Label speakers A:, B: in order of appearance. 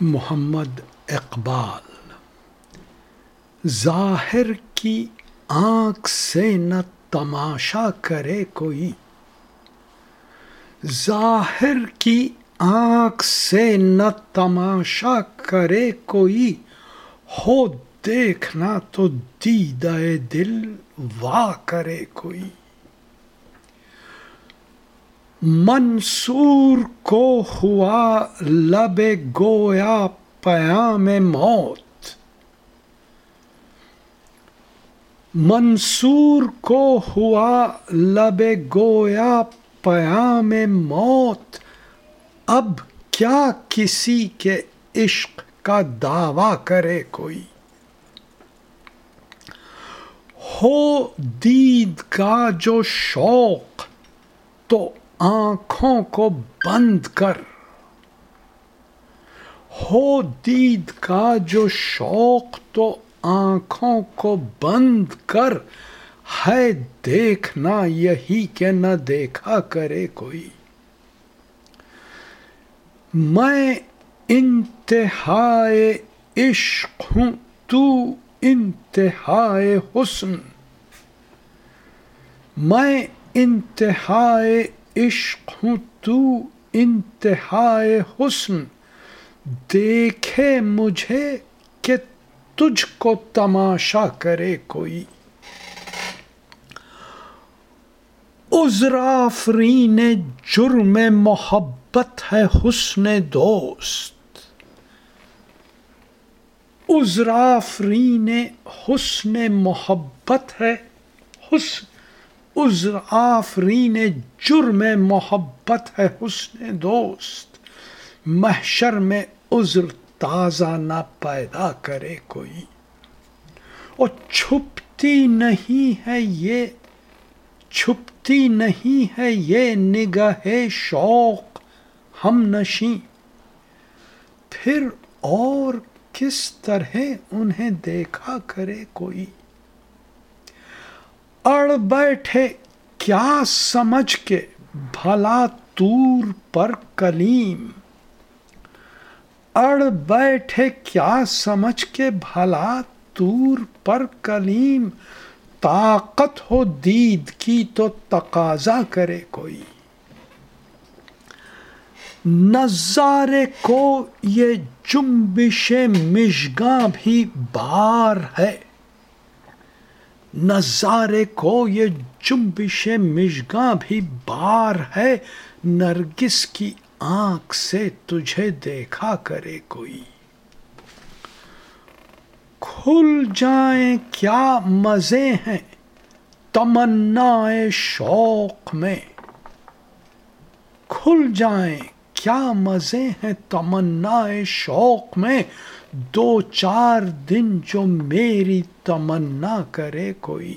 A: محمد اقبال، ظاہر کی آنکھ سے نہ تماشا کرے کوئی۔ ظاہر کی آنکھ سے نہ تماشا کرے کوئی۔ ہو دیکھنا تو دیدہ دل وا کرے کوئی۔ منصور کو ہوا لب گویا پیام موت منصور کو ہوا لب گویا پیام موت اب کیا کسی کے عشق کا دعویٰ کرے کوئی ہو دید کا جو شوق تو آنکھوں کو بند کر۔ ہو دید کا جو شوق تو آنکھوں کو بند کر۔ ہے دیکھنا یہی کہ نہ دیکھا کرے کوئی۔ میں انتہائے عشق ہوں، تو انتہائے حسن۔ میں انتہائے عشق ہوں تو انتہائے حسن۔ دیکھے مجھے کہ تجھ کو تماشا کرے کوئی۔ عذرافرین جرم محبت ہے حسن دوست۔ عذرافرین حسن محبت ہے حسن عذر آفرین جرم محبت ہے حسن دوست۔ محشر میں عذر تازہ نہ پیدا کرے کوئی۔ اور چھپتی نہیں ہے یہ، چھپتی نہیں ہے یہ نگاہ شوق ہم نشیں۔ پھر اور کس طرح انہیں دیکھا کرے کوئی۔ اڑ بیٹھے، کیا سمجھ کے بھلا تور پر کلیم؟ اڑ بیٹھے، کیا سمجھ کے بھلا تور پر کلیم؟ طاقت ہو دید کی تو تقاضا کرے کوئی۔ نظارے کو یہ جنبش مشگاں بھی بار ہے۔ نظارے کو یہ جنبش مشگاں بھی بار ہے، نرگس کی آنکھ سے تجھے دیکھا کرے کوئی۔ کھل جائیں کیا مزے ہیں تمنا شوق میں۔ کھل جائیں کیا مزے ہیں تمنا شوق میں؟ دو چار دن جو میری تمنا کرے کوئی۔